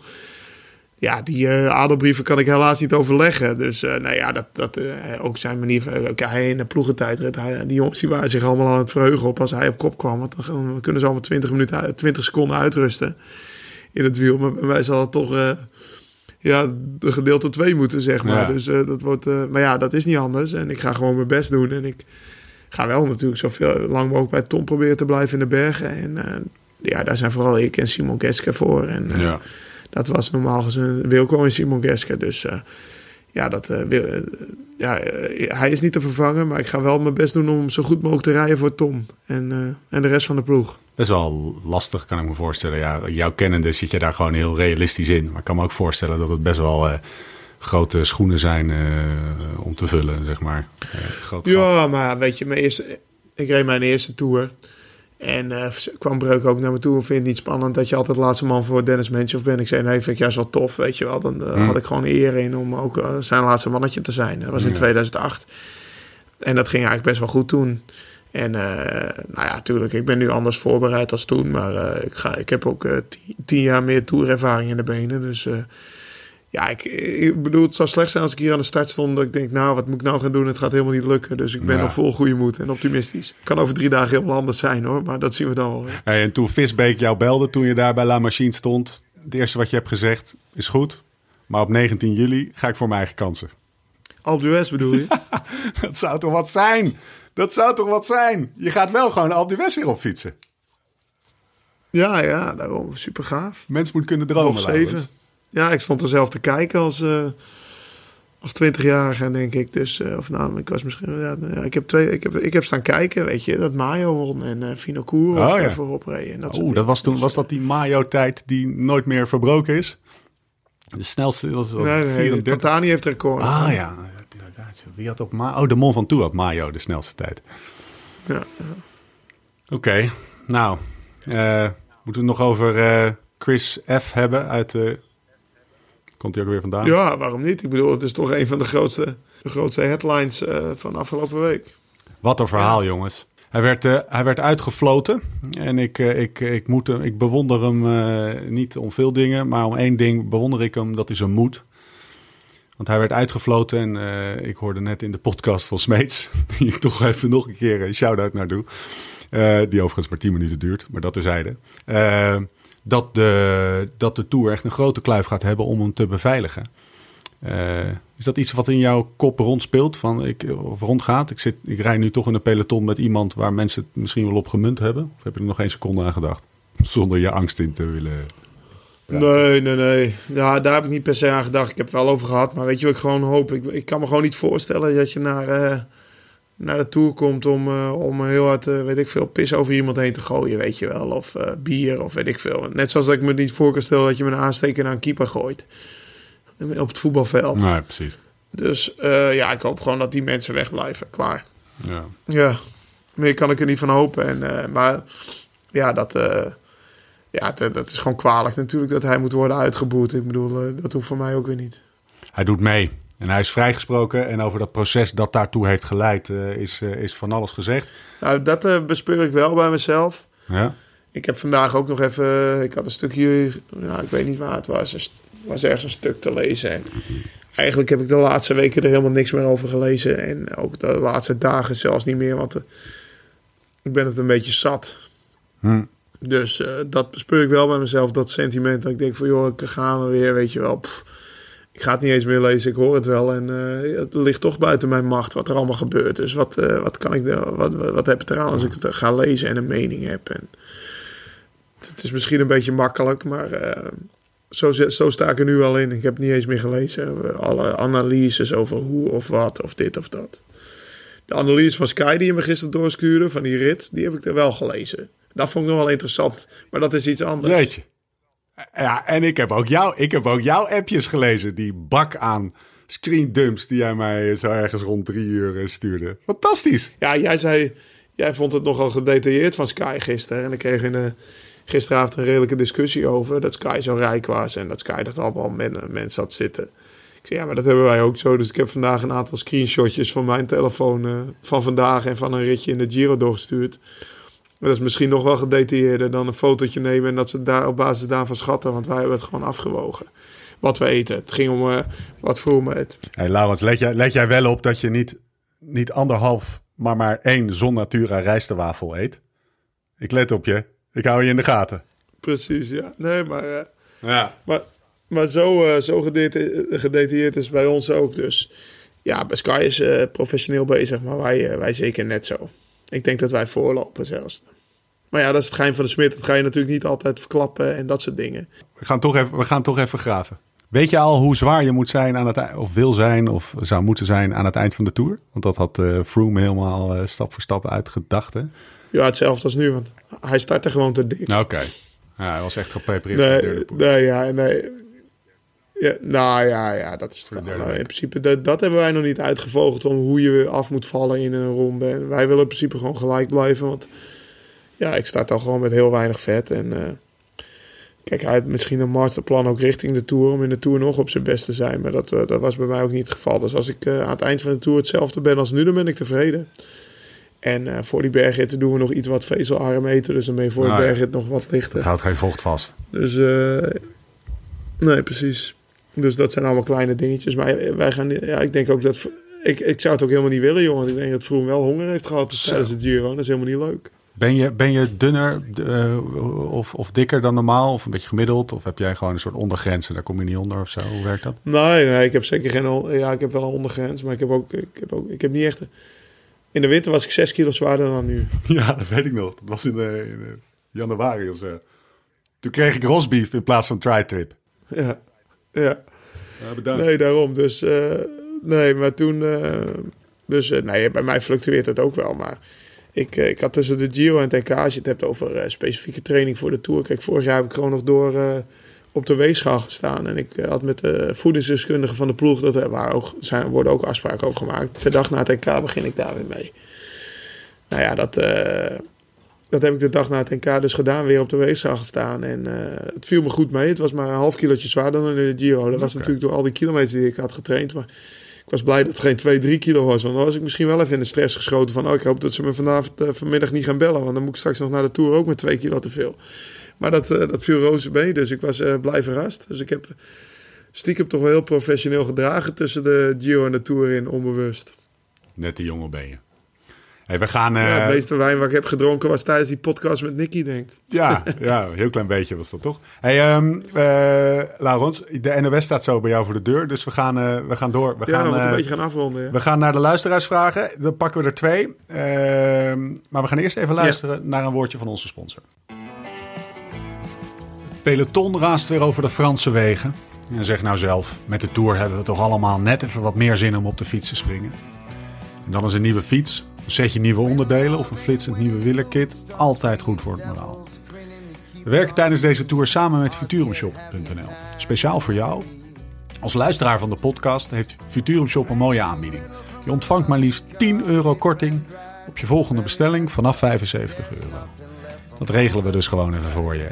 Ja, die eh adelbrieven kan ik helaas niet overleggen. Dus eh nou ja, dat, dat, eh, ook zijn manier van... Oké, hij in de ploegentijdrit, hij, die jongens die waren zich allemaal aan het verheugen op als hij op kop kwam. Want dan kunnen ze allemaal 20, minuten, uit- 20 seconden uitrusten in het wiel. Maar mij zal het toch... ja, de gedeelte 2 moeten, zeg maar. Ja. Dus dat wordt. maar ja, dat is niet anders. En ik ga gewoon mijn best doen. En ik ga wel natuurlijk zoveel lang mogelijk bij Tom proberen te blijven in de bergen. En ja, daar zijn vooral ik en Simon Geske voor. En Ja. Dat was normaal gezien Wilco en Simon Geske. Dus eh, ja, dat, eh, eh, ja hij is niet te vervangen. Maar ik ga wel mijn best doen om zo goed mogelijk te rijden voor Tom. En, en de rest van de ploeg. Best wel lastig, kan ik me voorstellen. Ja, jouw kennende zit je daar gewoon heel realistisch in. Maar ik kan me ook voorstellen dat het best wel grote schoenen zijn om te vullen, zeg maar. Gat. Ja, maar weet je, mijn eerste, ik reed mijn eerste tour. En eh, kwam Breuk ook naar me toe. Vind je het niet spannend dat je altijd laatste man voor Dennis Menchoff bent? Ik zei, nee, vind ik juist wel tof, weet je wel. Dan eh, Hmm. had ik gewoon eer in om ook eh, zijn laatste mannetje te zijn. Dat was in Ja. 2008. En dat ging eigenlijk best wel goed toen. En nou ja, tuurlijk, ik ben nu anders voorbereid als toen. Maar ik, ga, ik heb ook tien, tien jaar meer tourervaring in de benen. Dus ja, ik, ik bedoel, het zou slecht zijn als ik hier aan de start stond. Dat ik denk, nou, wat moet ik nou gaan doen? Het gaat helemaal niet lukken. Dus ik ben Ja. nog vol goede moed en optimistisch. Kan over drie dagen helemaal anders zijn hoor. Maar dat zien we dan wel. Hey, en toen Visbeek jou belde, toen je daar bij La Machine stond... het eerste wat je hebt gezegd is goed... maar op 19 juli ga ik voor mijn eigen kansen. Alpe d'Huez bedoel je? *laughs* Dat zou toch wat zijn? Dat zou toch wat zijn? Je gaat wel gewoon Alpe d'Huez weer op fietsen. ja, ja, daarom. Super gaaf. Mens moet kunnen dromen, zeven. Ja, ik stond er zelf te kijken als, eh als 20-jarige, denk ik. Dus, eh, of nou, ik was misschien. Ja, nou ja, ik, heb twee, ik, heb, ik heb staan kijken, weet je, dat Mayo won en eh Fino Koer Oh, ja. voorop reed. En dat Oeh, dat was toen was dat die Mayo-tijd die nooit meer verbroken is? De snelste was. Nee, nee, 34. Pantani heeft record. Ah ja, ja, inderdaad. Wie had op Ma Oh, de Mon van Toe had Mayo de snelste tijd. Ja. Oké, nou, moeten we het nog over Chris F. hebben uit de... Komt hij ook weer vandaan? Ja, waarom niet? Ik bedoel, het is toch een van de grootste, de grootste headlines eh, van afgelopen week. Wat een verhaal, jongens. Hij werd, eh, hij werd uitgefloten. En ik, eh, ik, ik, moet hem, ik bewonder hem niet om veel dingen. Maar om één ding bewonder ik hem. Dat is een moed. Want hij werd uitgefloten. En ik hoorde net in de podcast van Smeets. *laughs* Die ik toch even nog een keer een shout-out naar doe. die overigens maar 10 minuten duurt. Maar dat terzijde. Eh dat, de, dat de Tour echt een grote kluif gaat hebben om hem te beveiligen. Eh, is dat iets wat in jouw kop rondspeelt? Van ik, of rondgaat? Ik, zit, ik rij nu toch in een peloton met iemand waar mensen het misschien wel op gemunt hebben. Of heb je er nog één seconde aan gedacht? Zonder je angst in te willen. Nee, nee, nee. Ja, daar heb ik niet per se aan gedacht. Ik heb het wel over gehad. Maar weet je wat ik gewoon hoop? Ik, ik kan me gewoon niet voorstellen dat je naar, eh, naar de Tour komt om, eh, om heel hard, eh, weet ik veel, pis over iemand heen te gooien, weet je wel. Of eh, bier, of weet ik veel. Net zoals dat ik me niet voor kan stellen dat je met een aansteker naar een keeper gooit. Op het voetbalveld. Nee, precies. Dus ja, ik hoop gewoon dat die mensen wegblijven. Klaar. Ja. Ja, meer kan ik er niet van hopen. En, maar ja, dat, ja, dat, dat is gewoon kwalijk natuurlijk dat hij moet worden uitgeboet. Ik bedoel, dat hoeft voor mij ook weer niet. Hij doet mee. En hij is vrijgesproken en over dat proces dat daartoe heeft geleid eh, is, eh, is van alles gezegd. Nou, dat eh, bespeur ik wel bij mezelf. Ja. Ik heb vandaag ook nog even... Ik had een stukje... Nou, ik weet niet waar het was. Er was ergens een stuk te lezen. En eigenlijk heb ik de laatste weken er helemaal niks meer over gelezen. En ook de laatste dagen zelfs niet meer. Want ik ben het een beetje zat. Hm. Dus dat bespeur ik wel bij mezelf. Dat sentiment. Dat ik denk van, joh, ik gaan we weer. Weet je wel. Pff, ik ga het niet eens meer lezen. Ik hoor het wel. En eh, het ligt toch buiten mijn macht wat er allemaal gebeurt. Dus wat, eh, wat kan ik... nou- Wat, wat, heb ik eraan als ik het ga lezen en een mening heb? En het is misschien een beetje makkelijk, maar eh, zo, zo sta ik er nu al in. Ik heb niet eens meer gelezen. Alle analyses over hoe of wat of dit of dat. De analyse van Sky die je me gisteren doorstuurde, van die rit, die heb ik er wel gelezen. Dat vond ik nog wel interessant, maar dat is iets anders. Ja, en ik heb, ook jou, ik heb ook jouw appjes gelezen. Die bak aan screen dumps die jij mij zo ergens rond drie uur eh, stuurde. Fantastisch. Ja, jij zei, jij vond het nogal gedetailleerd van Sky gisteren. En ik kreeg de, gisteravond een redelijke discussie over dat Sky zo rijk was en dat Sky dat allemaal men, mensen had zitten. Ik zei, ja, maar dat hebben wij ook zo. Dus ik heb vandaag een aantal screenshotjes van mijn telefoon eh, van vandaag en van een ritje in de Giro doorgestuurd. Maar dat is misschien nog wel gedetailleerder dan een fotootje nemen en dat ze daar op basis daarvan schatten, want wij hebben het gewoon afgewogen. Wat we eten. Het ging om eh, wat Vroom eet. Hey, Laurens, let jij, let jij wel op dat je niet, niet anderhalf, maar maar één Zon Natura rijstewafel eet? Ik let op je. Ik hou je in de gaten. Precies, ja. Nee, maar... eh, Ja. Maar, maar zo, eh, zo gedeta- gedetailleerd is bij ons ook. Dus ja, bij Sky is professioneel bezig, maar wij, wij zeker net zo. Ik denk dat wij voorlopen zelfs. Maar ja, dat is het geheim van de smid. Dat ga je natuurlijk niet altijd verklappen en dat soort dingen. We gaan, toch even, we gaan toch even graven. Weet je al hoe zwaar je moet zijn aan het of wil zijn of zou moeten zijn aan het eind van de tour? Want dat had eh Froome helemaal eh, stap voor stap uitgedacht. hè? Ja, hetzelfde als nu, want hij startte gewoon te dik. Nou, oké. Ja, hij was echt geprepareerd de nee, poel. nee, ja, nee. Ja, nou ja, ja, dat is het de wel. derde In principe, dat, dat hebben wij nog niet uitgevogeld om hoe je af moet vallen in een ronde. En wij willen in principe gewoon gelijk blijven, want ja, ik start al gewoon met heel weinig vet. En eh, kijk, hij had misschien een masterplan ook richting de Tour, om in de Tour nog op zijn best te zijn. Maar dat, eh, dat was bij mij ook niet het geval. Dus als ik eh, aan het eind van de Tour hetzelfde ben als nu, dan ben ik tevreden. En eh, voor die bergritten doen we nog iets wat vezelarm eten, dus dan ben je voor Nou de ja. bergrit nog wat lichter. Het houdt geen vocht vast. Dus eh, nee, precies. Dus dat zijn allemaal kleine dingetjes. Maar wij gaan, ja, ik denk ook dat. Ik, ik zou het ook helemaal niet willen, jongen. Ik denk dat Vroom wel honger heeft gehad Zo. tijdens de Giro. Dat is helemaal niet leuk. Ben je, ben je dunner eh, of, of dikker dan normaal? Of een beetje gemiddeld? Of heb jij gewoon een soort ondergrens en daar kom je niet onder of zo? Hoe werkt dat? Nee, nee, ik heb zeker geen. Ja, ik heb wel een ondergrens, maar ik heb ook. Ik heb, ook, ik heb niet echt. In de winter was ik 6 kilo zwaarder dan nu. *laughs* Ja, dat weet ik nog. Dat was in, de, in de januari of zo. Toen kreeg ik rosbeef in plaats van tri-trip. Ja, ja. Ja, bedankt. Nee, daarom. Dus eh, nee, maar toen. eh, dus eh, nee, bij mij fluctueert het ook wel. Maar ik, ik had tussen de Giro en het NK, als je het hebt over specifieke training voor de Tour. Kijk, vorig jaar heb ik gewoon nog door op de weegschaal gestaan. En ik had met de voedingsdeskundigen van de ploeg, dat er waren ook, zijn, worden ook afspraken over gemaakt. De dag na het NK begin ik daar weer mee. Nou ja, dat, dat heb ik de dag na het NK dus gedaan, weer op de weegschaal gestaan. En eh, het viel me goed mee. Het was maar een half kilootje zwaarder dan in de Giro. Dat was natuurlijk door al die kilometers die ik had getraind. Maar ik was blij dat het geen 2, 3 kilo was. Want dan was ik misschien wel even in de stress geschoten van... oh, ik hoop dat ze me vanavond, eh, vanmiddag niet gaan bellen. Want dan moet ik straks nog naar de Tour ook met 2 kilo te veel. Maar dat, eh, dat viel roze mee, dus ik was blij verrast. Dus ik heb stiekem toch wel heel professioneel gedragen... tussen de Giro en de Tour in, onbewust. Net die jongen ben je. Hey, we gaan... eh, ja, het meeste wijn wat ik heb gedronken was tijdens die podcast met Nicky, denk ik. Ja, *laughs* ja, een heel klein beetje was dat toch? Hey, ehm eh, Laurens, de NOS staat zo bij jou voor de deur, dus we gaan, eh, we gaan door. We Ja, gaan, we moeten eh, een beetje gaan afronden. Ja. we gaan naar de luisteraarsvragen. Dan pakken we er twee. Ehm, maar we gaan eerst even luisteren naar een woordje van onze sponsor. Peloton raast weer over de Franse wegen. En zeg nou zelf, met de Tour hebben we toch allemaal net even wat meer zin om op de fiets te springen. En dan is een nieuwe fiets, een setje nieuwe onderdelen of een flitsend nieuwe wielerkit altijd goed voor het moraal. We werken tijdens deze tour samen met Futurumshop.nl. Speciaal voor jou. Als luisteraar van de podcast heeft Futurumshop een mooie aanbieding. Je ontvangt maar liefst 10 euro korting op je volgende bestelling vanaf 75 euro. Dat regelen we dus gewoon even voor je.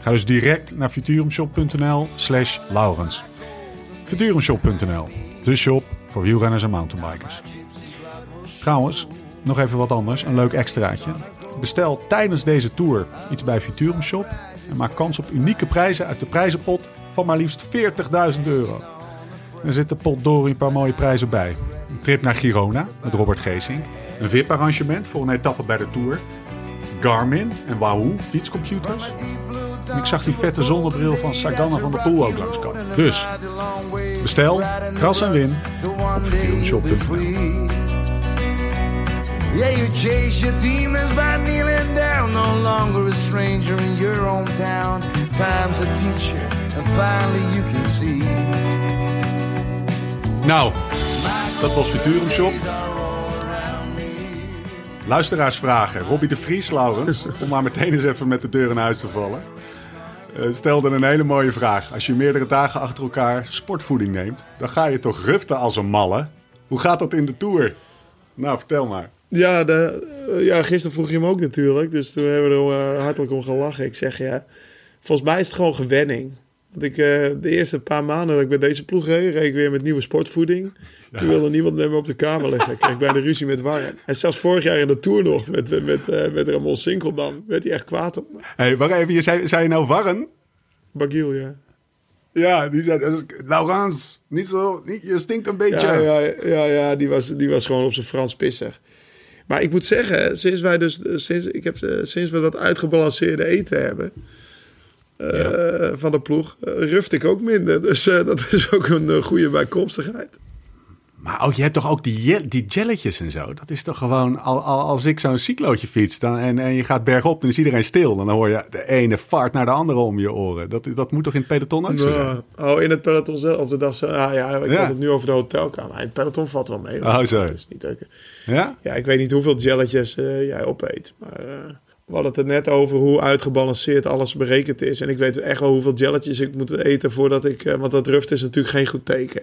Ga dus direct naar futurumshop.nl slash laurens. Futurumshop.nl. De shop voor wielrenners en mountainbikers. Trouwens, nog even wat anders, een leuk extraatje. Bestel tijdens deze tour iets bij Futurum Shop en maak kans op unieke prijzen uit de prijzenpot van maar liefst 40.000 euro. Er zitten potdorie een paar mooie prijzen bij. Een trip naar Girona met Robert Geesink. Een VIP-arrangement voor een etappe bij de Tour. Garmin en Wahoo fietscomputers. En ik zag die vette zonnebril van Saganna van der Poel ook langskomen. Dus, bestel, kras en win op futurumshop.nl. Yeah, you chase your demons by kneeling down. No longer a stranger in your hometown. Time's a teacher, and finally you can see. Nou, dat was Futurum Shop. Luisteraarsvragen. Robbie de Vries, Laurens, *laughs* om maar meteen eens even met de deur in huis te vallen. eh, stelde een hele mooie vraag. Als je meerdere dagen achter elkaar sportvoeding neemt, dan ga je toch ruften als een malle? Hoe gaat dat in de Tour? Nou, vertel maar. Ja, de, eh, ja, gisteren vroeg je hem ook natuurlijk. Dus toen hebben we er eh, hartelijk om gelachen. Ik zeg ja, volgens mij is het gewoon gewenning. Want ik, eh, de eerste paar maanden dat ik bij deze ploeg reed, reed ik weer met nieuwe sportvoeding. Toen wilde niemand met me op de kamer liggen. Ik kreeg bijna ruzie met Warren. En zelfs vorig jaar in de Tour nog, met, met, met, eh, met Ramon Sinkeldam, werd hij echt kwaad op me. hey, wacht even. Je zei, zei je nou Warren? Bagiel, ja. Ja, die zei... Laurens, niet zo... Niet, je stinkt een beetje. Ja, ja, ja, ja die, was, die was gewoon op zijn Frans pissig. Maar ik moet zeggen, sinds wij dus, sinds, ik heb, eh, sinds we dat uitgebalanceerde eten hebben eh, van de ploeg, ruft ik ook minder. *laughs* Dus eh, dat is ook een eh, goede bijkomstigheid. Maar ook, je hebt toch ook die, die jelletjes en zo? Dat is toch gewoon, al, al, als ik zo'n cyclootje fiets dan, en, en je gaat bergop, dan is iedereen stil. Dan hoor je de ene fart naar de andere om je oren. Dat, dat moet toch in het peloton ook zo zijn? Nou, oh, in het peloton zelf, op de dag zo. Ah, ja, ik Ja. had het nu over de hotelkamer. In het peloton valt wel mee. Oh, zo. Het is niet leuk. Ja? Ja, ik weet niet hoeveel jelletjes eh, jij opeet. Maar eh, we hadden het er net over hoe uitgebalanceerd alles berekend is. En ik weet echt wel hoeveel jelletjes ik moet eten voordat ik... eh, want dat ruft is natuurlijk geen goed teken.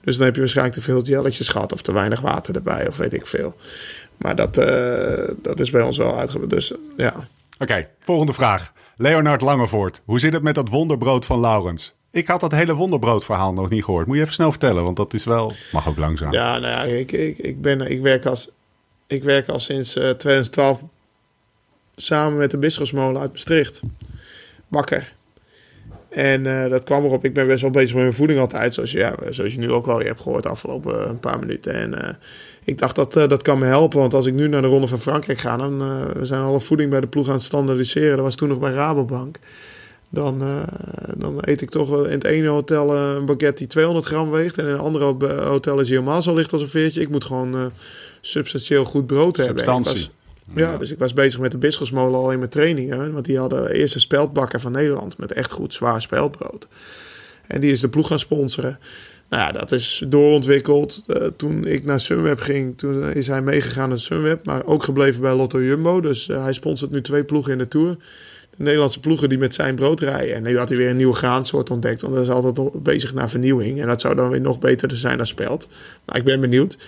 Dus dan heb je waarschijnlijk te veel jelletjes gehad of te weinig water erbij of weet ik veel. Maar dat, eh, dat is bij ons wel uitgebalanceerd. Dus ja, Oké, volgende vraag. Leonard Langevoort, hoe zit het met dat wonderbrood van Laurens? Ik had dat hele wonderbroodverhaal nog niet gehoord. Moet je even snel vertellen, want dat is wel... Mag ook langzaam. Ja, nou ja, ik, ik, ik, ben, ik, werk, als, ik werk al sinds eh, 2012 samen met de Bisschopsmolen uit Maastricht. Bakker. En eh, dat kwam erop. Ik ben best wel bezig met mijn voeding altijd. Zoals je, ja, zoals je nu ook wel weer hebt gehoord de afgelopen een paar minuten. En eh, ik dacht dat eh, dat kan me helpen. Want als ik nu naar de Ronde van Frankrijk ga. Dan we zijn alle voeding bij de ploeg aan het standaardiseren. Dat was toen nog bij Rabobank. Dan, dan eet ik toch in het ene hotel een baguette die 200 gram weegt. En in een andere hotel is hij helemaal zo licht als een veertje. Ik moet gewoon substantieel goed brood hebben. Ja, dus ik was bezig met de Bisschopsmolen al in mijn trainingen. Want die hadden de eerste speldbakker van Nederland met echt goed zwaar speldbrood. En die is de ploeg gaan sponsoren. Nou ja, dat is doorontwikkeld. Uh, toen ik naar Sunweb ging, toen is hij meegegaan naar Sunweb. Maar ook gebleven bij Lotto Jumbo. Dus uh, hij sponsort nu twee ploegen in de Tour. De Nederlandse ploegen die met zijn brood rijden. En nu had hij weer een nieuwe graansoort ontdekt. Want hij is altijd nog bezig naar vernieuwing. En dat zou dan weer nog beter zijn dan speld. Nou, ik ben benieuwd.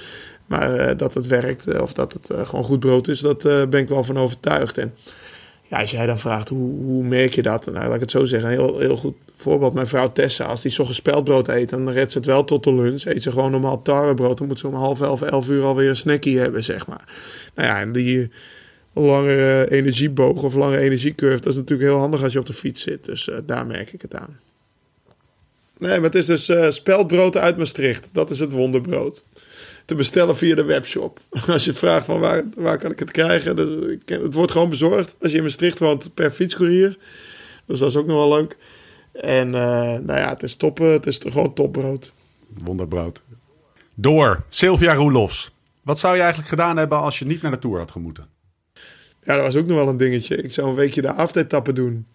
Maar uh, dat het werkt uh, of dat het uh, gewoon goed brood is, dat ben ik wel van overtuigd. En ja, als jij dan vraagt, hoe, hoe merk je dat? Nou, laat ik het zo zeggen. Een heel, heel goed voorbeeld. Mijn vrouw Tessa, als die zo'n speldbrood eet, dan redt ze het wel tot de lunch. Eet ze gewoon normaal tarwebrood, dan moet ze om half elf, elf uur alweer een snackie hebben, zeg maar. Nou ja, en die lange energieboog of lange energiecurve, dat is natuurlijk heel handig als je op de fiets zit. Dus daar merk ik het aan. Nee, maar het is dus speldbrood uit Maastricht. Dat is het wonderbrood te bestellen via de webshop. *laughs* Als je vraagt van waar, waar kan ik het krijgen, het wordt gewoon bezorgd. Als je in Maastricht woont per fietscourier. Dus dat is ook nog wel leuk. En uh, nou ja, het is top, het is gewoon topbrood. Wonderbrood. Door, Sylvia Roelofs. Wat zou je eigenlijk gedaan hebben als je niet naar de Tour had gemoeten? Ja, dat was ook nog wel een dingetje. Ik zou een weekje de aftertappen doen.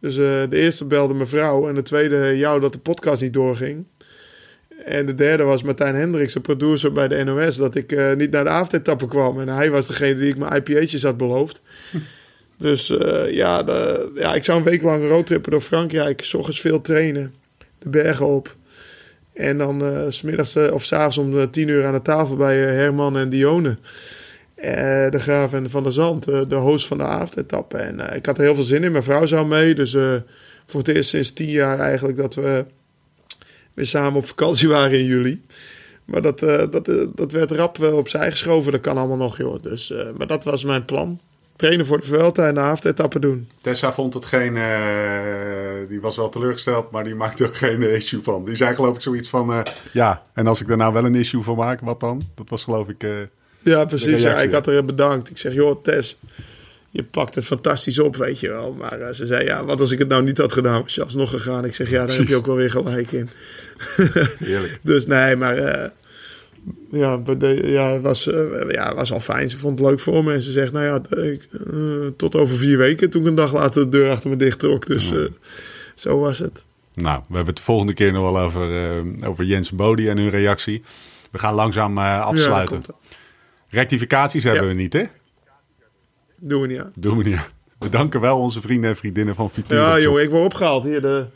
Dus uh, de eerste belde mevrouw en de tweede jou dat de podcast niet doorging. En de derde was Martijn Hendricks, de producer bij de NOS, dat ik uh, niet naar de avondetappen kwam. En hij was degene die ik mijn IPA'tjes had beloofd. *laughs* dus uh, ja, de, ja, ik zou een week lang roadtrippen door Frankrijk. S ochtends veel trainen, de bergen op. En dan uh, smiddags of s'avonds om tien uur aan de tafel bij Herman en Dione. de Graaf en Van der Zand, de host van de avondetappe. En ik had er heel veel zin in. Mijn vrouw zou mee, dus voor het eerst sinds tien jaar eigenlijk dat we weer samen op vakantie *laughs* waren in juli. Maar dat, eh, dat, eh, dat werd rap wel opzij geschoven. Dat kan allemaal nog, joh. Dus, eh, maar dat was mijn plan. Trainen voor de Vuelta en de avondetappe doen. Tessa vond het geen... eh, die was wel teleurgesteld, maar die maakte ook geen eh, issue van. Die zei geloof ik zoiets van... eh, ja, en als ik er nou wel een issue van maak, wat dan? Dat was geloof ik... eh, Ja, precies. Ja, ik had er bedankt. Ik zeg, joh, Tess, je pakt het fantastisch op, weet je wel. Maar eh, ze zei, ja, wat als ik het nou niet had gedaan? Was je alsnog gegaan? Ik zeg, ja, daar heb je ook wel weer gelijk in. *laughs* heerlijk. Dus nee, maar eh, ja, ja, het was, eh, ja, was al fijn. Ze vond het leuk voor me. En ze zegt, nou ja, ik, tot over vier weken. Toen ik een dag later de deur achter me dicht trok. Dus zo was het. Nou, we hebben het de volgende keer nog wel over, over Jens en Bodie en hun reactie. We gaan langzaam Ja, afsluiten. Rectificaties hebben Ja. we niet, hè? Doen we niet aan. Doen we niet. aan. We danken wel onze vrienden en vriendinnen van Futura. Ja, jongen, ik word opgehaald. Hier, de,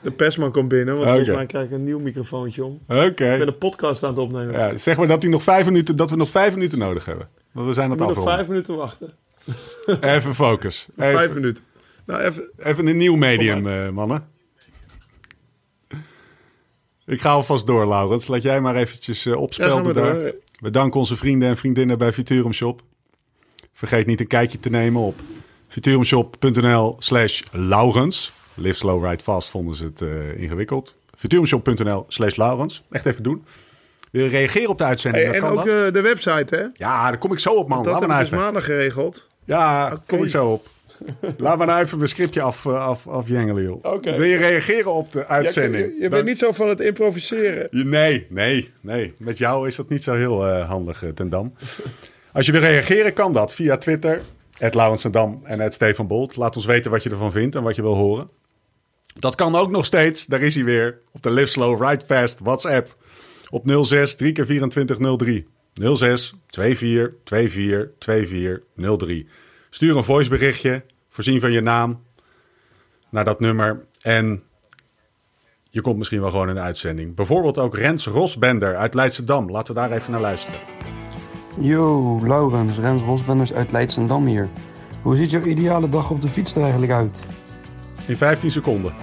de persman komt binnen. Want Oké. volgens mij krijg ik een nieuw microfoontje om. Oké. Ik ben een podcast aan het opnemen. Ja, zeg maar dat, nog vijf minuten, dat we nog vijf minuten nodig hebben. Want we zijn het moet nog afronden. vijf minuten wachten. *laughs* Even focus. Vijf Even, minuten. Nou, even. even een nieuw medium, eh, mannen. Ik ga alvast door, Laurens. Laat jij maar eventjes gaan opspelden we daar. door. We danken onze vrienden en vriendinnen bij Futurum Shop. Vergeet niet een kijkje te nemen op futurumshop.nl slash Laurens. Live slow, ride fast vonden ze het eh, ingewikkeld. futurumshop.nl slash Laurens. Echt even doen. Wil je reageren op de uitzending? Hey, en kan ook dat. eh, de website, hè? Ja, daar kom ik zo op, man. Dat Laat heb maar ik dus maandag geregeld. Ja, daar kom ik zo op. *laughs* Laat maar nou even mijn scriptje af, eh, af, afjengelen, joh. Wil je reageren op de Ja, uitzending? je, Dan- bent niet zo van het improviseren. Nee, nee, nee. Met jou is dat niet zo heel handig, ten Dam. *laughs* Als je wil reageren, kan dat via Twitter. Het en het Stefan Bolt. Laat ons weten wat je ervan vindt en wat je wil horen. Dat kan ook nog steeds, daar is hij weer, op de Live Slow Ride Fast WhatsApp. Op 06 3 keer 24 03. 06 24 24 24 03. Stuur een voiceberichtje, voorzien van je naam, naar dat nummer. En je komt misschien wel gewoon in de uitzending. Bijvoorbeeld ook Rens Rosbender uit Leidschendam. Laten we daar even naar luisteren. Yo, Laurens, Rens Rosbenders uit Leidsendam hier. Hoe ziet jouw ideale dag op de fiets er eigenlijk uit? In 15 seconden.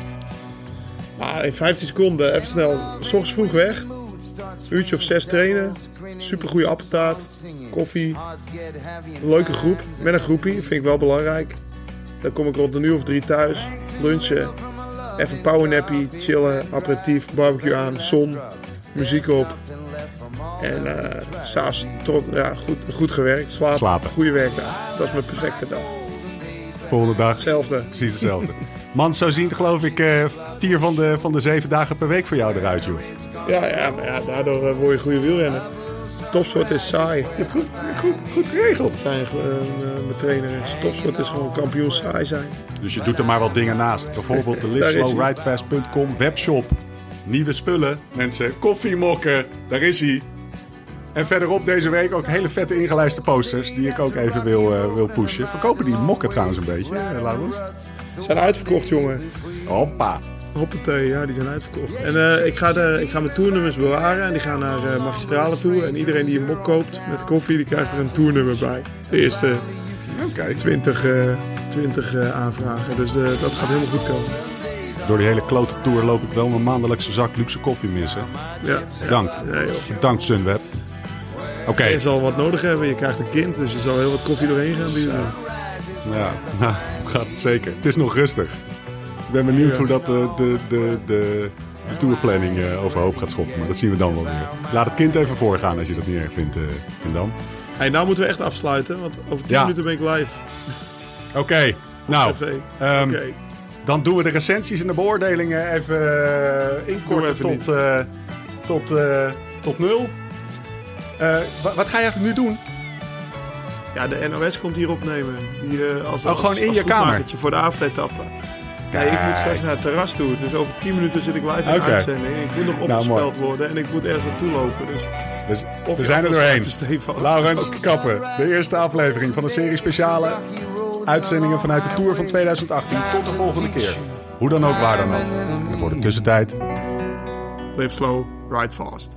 Maar in 15 seconden, even snel. S ochtends vroeg weg. Uurtje of zes trainen. Supergoeie appeltaart. Koffie. Een leuke groep. Met een groepie, vind ik wel belangrijk. Dan kom ik rond een uur of drie thuis. Lunchen. Even powernappy, chillen, aperitief, barbecue aan, zon, muziek op. En eh s'avonds tot, ja, goed, goed gewerkt, slapen, Slapen. goede werkdag. Dat is mijn perfecte dag. Volgende dag Hetzelfde. precies hetzelfde. *laughs* Man, zo zien geloof ik eh, vier van de, van de zeven dagen per week voor jou eruit, joh. Ja, ja, maar ja, daardoor eh, word je goede wielrenner. Topsport is saai. Je hebt goed, goed, goed geregeld. Zijn, mijn trainer is topsport is gewoon kampioen saai zijn. Dus je doet er maar wat dingen naast. Bijvoorbeeld de liveslowridefast.com webshop. Nieuwe spullen, mensen. Koffiemokken, daar is hij. En verderop deze week ook hele vette ingelijste posters... die ik ook even wil, eh, wil pushen. Verkopen die mokken trouwens een beetje, eh, Laurens? Zijn uitverkocht, jongen. Hoppa. Hoppatee, ja, die zijn uitverkocht. En eh, ik, ga de, ik ga mijn toernummers bewaren. En die gaan naar eh magistrale toe. En iedereen die een mok koopt met koffie, die krijgt er een toernummer bij. De eerste Oké. 20, eh 20 eh, aanvragen. Dus eh, dat gaat helemaal goed komen. Door die hele klote tour loop ik wel mijn maandelijkse zak luxe koffie missen. Ja, Bedankt. ja. Bedankt Sunweb. Oké, Je zal wat nodig hebben. Je krijgt een kind, dus je zal heel wat koffie doorheen gaan duwen. ja, *laughs* nou, het gaat zeker. Het is nog rustig. Ik ben benieuwd Ja. hoe dat de, de, de, de, de tourplanning eh, overhoop gaat schoppen. Maar dat zien we dan wel weer. Laat het kind even voorgaan als je dat niet erg vindt, eh Van Dam. Hey, nou moeten we echt afsluiten, want over 10 Ja. minuten ben ik live. Oké, nou, ehm, Oké. dan doen we de recensies en de beoordelingen even eh, inkorten even tot, eh, tot, eh, tot nul. Eh, wa- wat ga je eigenlijk nu doen? Ja, de NOS komt hier opnemen. Eh, als, Oh, gewoon in je kamer? voor de avondetappe. Nee, ik moet straks naar het terras toe. Dus over 10 minuten zit ik live in de uitzending. Ik moet nog Nou, opgespeld worden en ik moet ergens naartoe lopen. Dus Dus, of we zijn er doorheen. Laurens Kappen, de eerste aflevering van een serie speciale uitzendingen vanuit de Tour van 2018. Tot de volgende keer. Hoe dan ook, waar dan ook. En voor de tussentijd, Live slow, ride fast.